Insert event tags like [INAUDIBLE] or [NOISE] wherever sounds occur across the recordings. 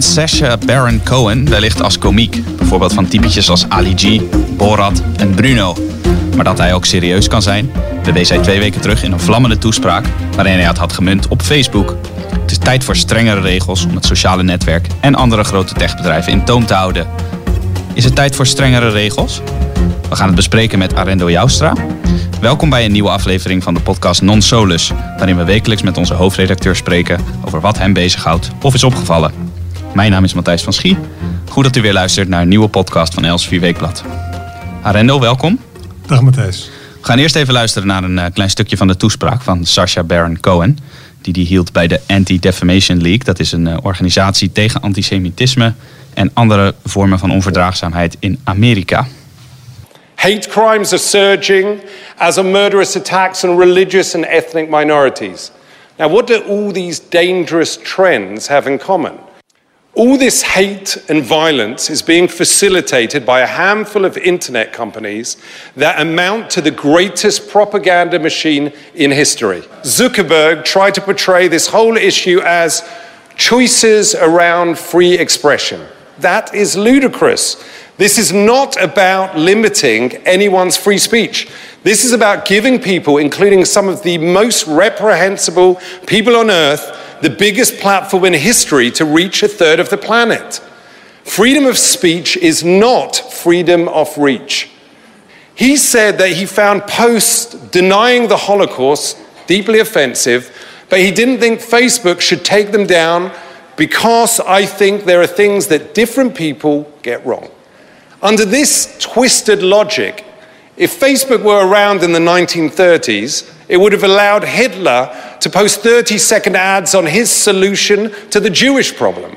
kent Baron Cohen wellicht als komiek. Bijvoorbeeld van typetjes als Ali G, Borat en Bruno. Maar dat hij ook serieus kan zijn, bewees hij twee weken terug in een vlammende toespraak waarin hij het had gemunt op Facebook. Het is tijd voor strengere regels om het sociale netwerk en andere grote techbedrijven in toom te houden. Is het tijd voor strengere regels? We gaan het bespreken met Arendo Joustra. Welkom bij een nieuwe aflevering van de podcast Non Solus, waarin we wekelijks met onze hoofdredacteur spreken over wat hem bezighoudt of is opgevallen. Mijn naam is Matthijs van Schie. Goed dat u weer luistert naar een nieuwe podcast van Els 4 Weekblad. Arendo, welkom. Dag Matthijs. We gaan eerst even luisteren naar een eh, klein stukje van de toespraak van Sacha Baron Cohen. Die die hield bij de Anti-Defamation League. Dat is een eh, organisatie tegen antisemitisme en andere vormen van onverdraagzaamheid in Amerika. Hate crimes are surging, as are murderous attacks on religious and ethnic minorities. Now, what do all these dangerous trends have in common? All this hate and violence is being facilitated by a handful of internet companies that amount to the greatest propaganda machine in history. Zuckerberg tried to portray this whole issue as choices around free expression. That is ludicrous. This is not about limiting anyone's free speech. This is about giving people, including some of the most reprehensible people on earth, the biggest platform in history to reach a third of the planet. Freedom of speech is not freedom of reach. He said that he found posts denying the Holocaust deeply offensive, but he didn't think Facebook should take them down because I think there are things that different people get wrong. Under this twisted logic, if Facebook were around in the 1930s, it would have allowed Hitler to post 30 second ads on his solution to the Jewish problem.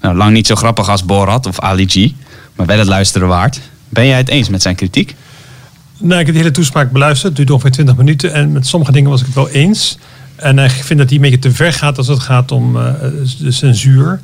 Nou, lang niet zo grappig als Borat of Ali G, maar wel het luisteren waard. Ben jij het eens met zijn kritiek? Nou, ik heb de hele toespraak beluisterd. Het duurt ongeveer 20 minuten. En met sommige dingen was ik het wel eens. En ik vind dat hij een beetje te ver gaat als het gaat om uh, de censuur.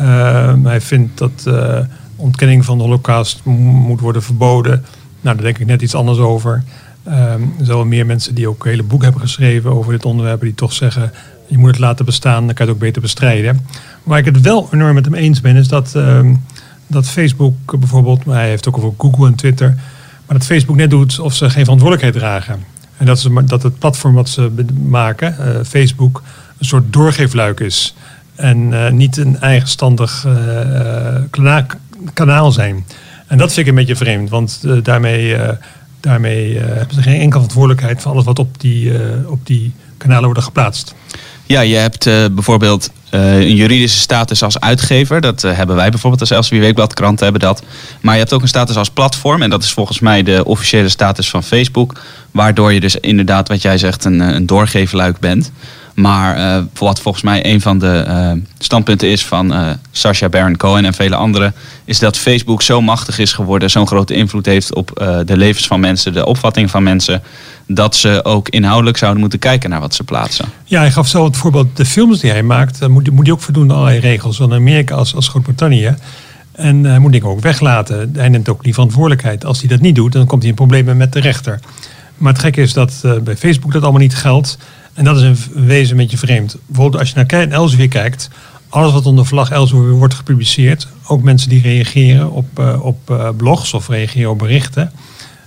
Uh, hij vindt dat uh, ontkenning van de holocaust moet worden verboden. Nou, daar denk ik net iets anders over. Um, er zijn wel meer mensen die ook hele boeken hebben geschreven over dit onderwerp. Die toch zeggen, je moet het laten bestaan, dan kan je het ook beter bestrijden. Waar ik het wel enorm met hem eens ben, is dat, um, dat Facebook bijvoorbeeld... Maar hij heeft ook over Google en Twitter... maar dat Facebook net doet of ze geen verantwoordelijkheid dragen. En dat, ze, dat het platform wat ze maken, uh, Facebook, een soort doorgeefluik is. En uh, niet een eigenstandig uh, kanaal zijn. En dat vind ik een beetje vreemd, want daarmee daarmee uh, hebben ze geen enkele verantwoordelijkheid voor alles wat op die, uh, op die kanalen wordt geplaatst. Ja, je hebt uh, bijvoorbeeld een juridische status als uitgever. Dat hebben wij bijvoorbeeld als Elsevier Weekblad. Kranten hebben dat. Maar je hebt ook een status als platform. En dat is volgens mij de officiële status van Facebook. Waardoor je dus inderdaad, wat jij zegt, een, een doorgeefluik bent. Maar uh, wat volgens mij een van de uh, standpunten is van uh, Sacha Baron Cohen en vele anderen, is dat Facebook zo machtig is geworden, zo'n grote invloed heeft op de levens van mensen, de opvatting van mensen, dat ze ook inhoudelijk zouden moeten kijken naar wat ze plaatsen. Ja, hij gaf zo het voorbeeld, de films die hij maakt, moet, moet hij ook voldoen aan allerlei regels, in Amerika als, als Groot-Brittannië. En hij moet dingen ook weglaten. Hij neemt ook die verantwoordelijkheid. Als hij dat niet doet, dan komt hij in problemen met de rechter. Maar het gekke is dat bij Facebook dat allemaal niet geldt. En dat is in wezen een beetje vreemd. Bijvoorbeeld als je naar Elsevier kijkt, alles wat onder vlag Elsevier wordt gepubliceerd, ook mensen die reageren op, uh, op uh, blogs of reageren op berichten,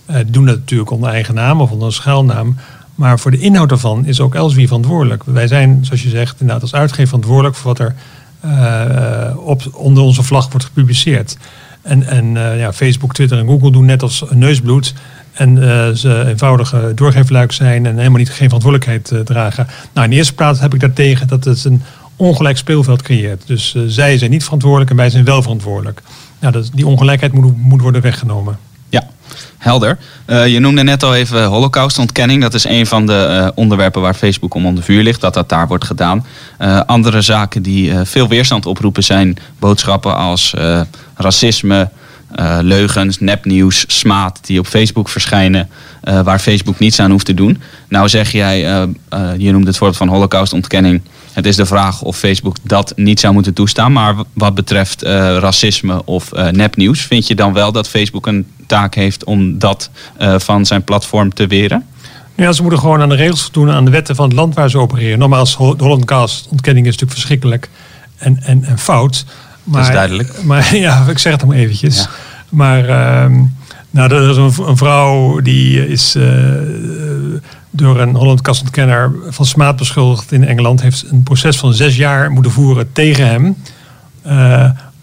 uh, doen dat natuurlijk onder eigen naam of onder een schuilnaam. Maar voor de inhoud daarvan is ook Elsevier verantwoordelijk. Wij zijn, zoals je zegt, inderdaad als uitgever verantwoordelijk voor wat er op, onder onze vlag wordt gepubliceerd. En, en ja, Facebook, Twitter en Google doen net als neusbloed. En uh, ze eenvoudig doorgeefluik zijn en helemaal niet geen verantwoordelijkheid uh, dragen. Nou, in de eerste plaats heb ik daartegen dat het een ongelijk speelveld creëert. Dus zij zijn niet verantwoordelijk en wij zijn wel verantwoordelijk. Nou, dat, die ongelijkheid moet, moet worden weggenomen. Ja, helder. je noemde net al even holocaustontkenning. Dat is een van de onderwerpen waar Facebook om onder vuur ligt. Dat dat daar wordt gedaan. andere zaken die veel weerstand oproepen zijn boodschappen als racisme uh, leugens, nepnieuws, smaad die op Facebook verschijnen, uh, waar Facebook niets aan hoeft te doen. Nou zeg jij, uh, je noemde het voorbeeld van holocaustontkenning. Het is de vraag of Facebook dat niet zou moeten toestaan. Maar wat betreft racisme of nepnieuws, vind je dan wel dat Facebook een taak heeft om dat van zijn platform te weren? Ja, ze moeten gewoon aan de regels doen, aan de wetten van het land waar ze opereren. Nogmaals, de Hollandcast-ontkenning is natuurlijk verschrikkelijk en, en, en fout. Dat is duidelijk. [LAUGHS] Maar ja, ik zeg het maar eventjes. Maar ehm, nou, er is een, een, vrouw die is door een Holland Kassenkenner van smaad beschuldigd in Engeland. Heeft een proces van zes jaar moeten voeren tegen hem.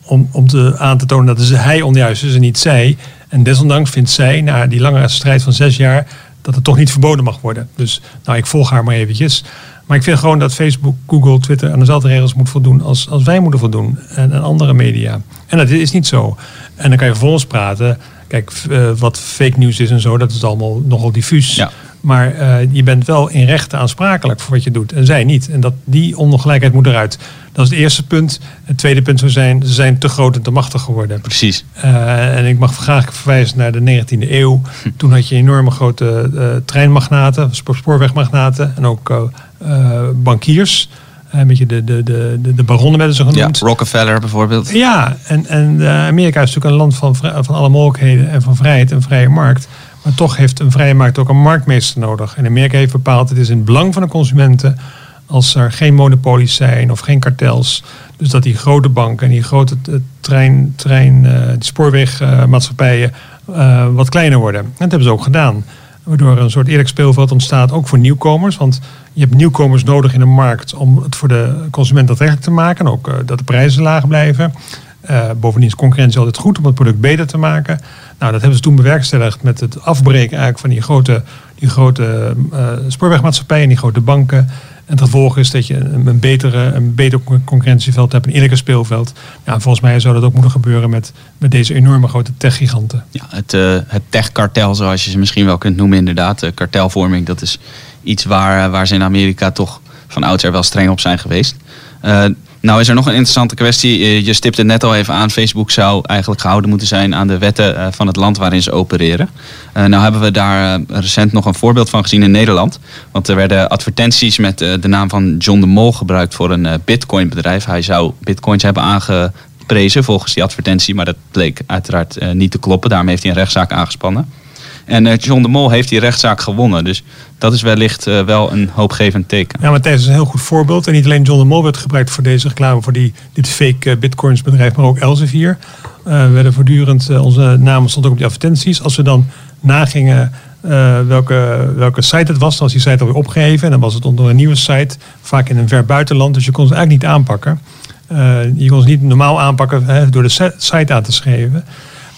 om, om te, aan te tonen dat hij onjuist is en niet zij. En desondanks vindt zij, na die lange strijd van zes jaar, dat het toch niet verboden mag worden. Dus nou, ik volg haar maar eventjes. Maar ik vind gewoon dat Facebook, Google, Twitter aan dezelfde regels moet voldoen als, als wij moeten voldoen. En, andere media. En dat is niet zo. En dan kan je vervolgens praten. Kijk, uh, wat fake news is en zo, dat is allemaal nogal diffuus. Ja. Maar uh, je bent wel in rechten aansprakelijk voor wat je doet. En zij niet. En dat, die ongelijkheid moet eruit. Dat is het eerste punt. Het tweede punt zou zijn, ze zijn te groot en te machtig geworden. Precies. Uh, en ik mag graag verwijzen naar de 19e eeuw. Hm. Toen had je enorme grote uh, treinmagnaten, spoorwegmagnaten en ook bankiers. Een beetje de, de, de, de baronnen werden ze genoemd. Ja, Rockefeller bijvoorbeeld. Ja, en, en Amerika is natuurlijk een land van, van alle mogelijkheden en van vrijheid en vrije markt. Maar toch heeft een vrije markt ook een marktmeester nodig. En Amerika heeft bepaald, het is in het belang van de consumenten als er geen monopolies zijn of geen kartels. Dus dat die grote banken en die grote eh, trein, trein die spoorwegmaatschappijen uh, wat kleiner worden. En dat hebben ze ook gedaan. Waardoor een soort eerlijk speelveld ontstaat, ook voor nieuwkomers. Want je hebt nieuwkomers nodig in een markt om het voor de consument aantrekkelijk te maken. En ook uh, dat de prijzen laag blijven. Uh, bovendien is concurrentie altijd goed om het product beter te maken. Nou, dat hebben ze toen bewerkstelligd met het afbreken eigenlijk van die grote, die grote uh, spoorwegmaatschappijen en die grote banken. En het gevolg is dat je een, betere, een beter concurrentieveld hebt, een eerlijker speelveld. Ja, volgens mij zou dat ook moeten gebeuren met, met deze enorme grote techgiganten. Ja, het, uh, het techkartel, zoals je ze misschien wel kunt noemen, inderdaad. De kartelvorming, dat is iets waar, waar ze in Amerika toch van oudsher wel streng op zijn geweest. Nou is er nog een interessante kwestie. Eh, je stipt het net al even aan. Facebook zou eigenlijk gehouden moeten zijn aan de wetten eh, van het land waarin ze opereren. Uh, nou hebben we daar recent nog een voorbeeld van gezien in Nederland. Want er werden advertenties met de naam van John de Mol gebruikt voor een bitcoin bedrijf. Hij zou bitcoins hebben aangeprezen volgens die advertentie. Maar dat bleek uiteraard niet te kloppen. Daarom heeft hij een rechtszaak aangespannen. En uh, John de Mol heeft die rechtszaak gewonnen. Dus dat is wellicht uh, wel een hoopgevend teken. Ja, maar Thijs is een heel goed voorbeeld. En niet alleen John de Mol werd gebruikt voor deze reclame, voor die, dit fake uh, bitcoins bedrijf, maar ook Elsevier. we werden voortdurend, onze naam stond ook op die advertenties. Als we dan nagingen welke, welke site het was, dan was die site alweer opgegeven. En dan was het onder een nieuwe site, vaak in een ver buitenland. Dus je kon ze eigenlijk niet aanpakken. je kon ze niet normaal aanpakken hè, door de site aan te schrijven.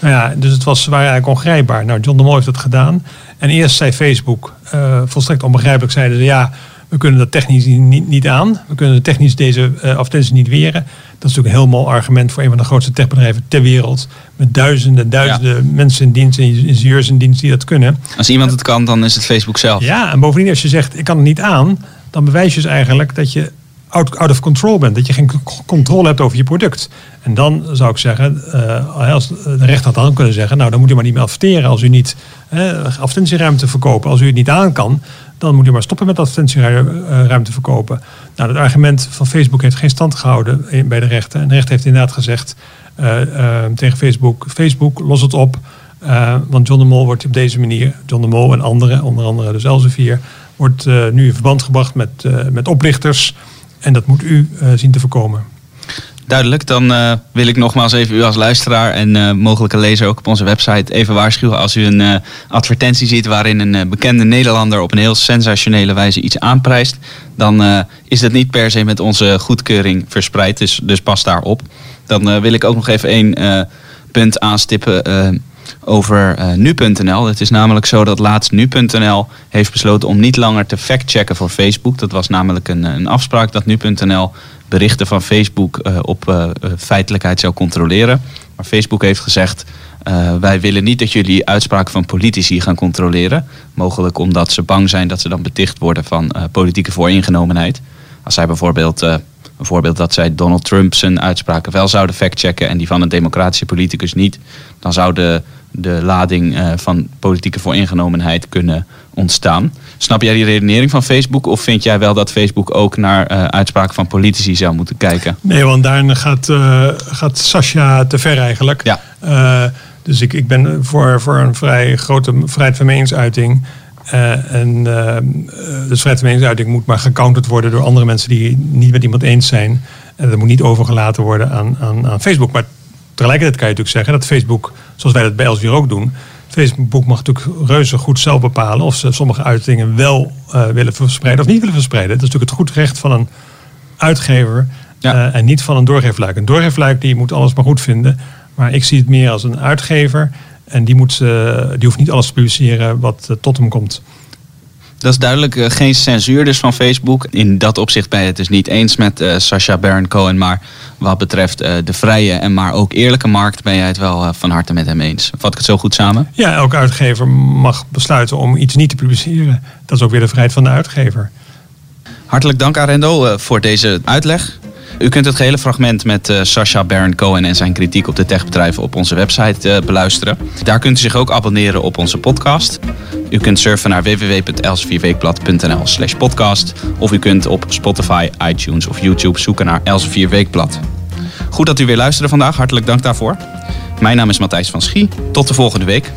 Nou ja, dus het was, waren eigenlijk ongrijpbaar. Nou, John de Mol heeft het gedaan. En eerst zei Facebook, uh, volstrekt onbegrijpelijk, zeiden ze ja, we kunnen dat technisch niet, niet aan. We kunnen technisch deze uh, advertenties niet weren. Dat is natuurlijk een heel mooi argument voor een van de grootste techbedrijven ter wereld. Met duizenden, duizenden mensen in dienst en ingenieurs in dienst die dat kunnen. Als iemand het kan, dan is het Facebook zelf. Ja, en bovendien als je zegt ik kan het niet aan, dan bewijs je dus eigenlijk dat je out, of control bent. Dat je geen controle hebt over je product. En dan zou ik zeggen, uh, als de rechter had dan kunnen zeggen, nou dan moet u maar niet meer adverteren als u niet uh, advertentieruimte verkopen. Als u het niet aan kan, dan moet u maar stoppen met advertentieruimte verkopen. Nou, dat argument van Facebook heeft geen stand gehouden bij de rechter. En de rechter heeft inderdaad gezegd uh, tegen Facebook, Facebook, los het op. want John de Mol wordt op deze manier, John de Mol en anderen, onder andere dus Elsevier, wordt nu in verband gebracht met, met oplichters. En dat moet u zien te voorkomen. Duidelijk, dan uh, wil ik nogmaals even u als luisteraar en uh, mogelijke lezer ook op onze website even waarschuwen als u een advertentie ziet waarin een bekende Nederlander op een heel sensationele wijze iets aanprijst, dan is dat niet per se met onze goedkeuring verspreid, dus, dus pas daarop. Dan wil ik ook nog even één punt aanstippen over nu.nl. Het is namelijk zo dat laatst nu.nl heeft besloten om niet langer te factchecken voor Facebook. Dat was namelijk een, een afspraak dat nu.nl berichten van Facebook uh, op feitelijkheid zou controleren. Maar Facebook heeft gezegd, wij willen niet dat jullie uitspraken van politici gaan controleren. Mogelijk omdat ze bang zijn dat ze dan beticht worden van politieke vooringenomenheid. Als zij bijvoorbeeld, een dat zij Donald Trump zijn uitspraken wel zouden factchecken en die van een democratische politicus niet, dan zou de, de lading van politieke vooringenomenheid kunnen ontstaan. Snap jij die redenering van Facebook? Of vind jij wel dat Facebook ook naar uh, uitspraken van politici zou moeten kijken? Nee, want daarin gaat, uh, gaat Sascha te ver eigenlijk. Ja. Uh, dus ik, ik ben voor, voor een vrij grote vrijheid van meningsuiting. en dus vrijheid van meningsuiting moet maar gecounterd worden door andere mensen die niet met iemand eens zijn. En dat moet niet overgelaten worden aan, aan, aan Facebook. Maar tegelijkertijd kan je natuurlijk zeggen dat Facebook, zoals wij dat bij Elsevier ook doen, Facebook mag natuurlijk reuze goed zelf bepalen of ze sommige uitingen wel uh, willen verspreiden of niet willen verspreiden. Dat is natuurlijk het goed recht van een uitgever uh, en niet van een doorgeefluik. Een doorgeefluik die moet alles maar goed vinden. Maar ik zie het meer als een uitgever en die, moet, uh, die hoeft niet alles te publiceren wat tot hem komt. Dat is duidelijk uh, geen censuur dus van Facebook. In dat opzicht ben je het dus niet eens met uh, Sacha Baron Cohen. Maar wat betreft uh, de vrije en maar ook eerlijke markt ben jij het wel van harte met hem eens. Vat ik het zo goed samen? Ja, elke uitgever mag besluiten om iets niet te publiceren. Dat is ook weer de vrijheid van de uitgever. Hartelijk dank Arendo voor deze uitleg. U kunt het gehele fragment met uh, Sasha Baron Cohen en zijn kritiek op de techbedrijven op onze website uh, beluisteren. Daar kunt u zich ook abonneren op onze podcast. U kunt surfen naar www.elsevierweekblad.nl slash podcast. Of u kunt op Spotify, iTunes of YouTube zoeken naar Elsevier Weekblad. Goed dat u weer luisterde vandaag. Hartelijk dank daarvoor. Mijn naam is Matthijs van Schie. Tot de volgende week.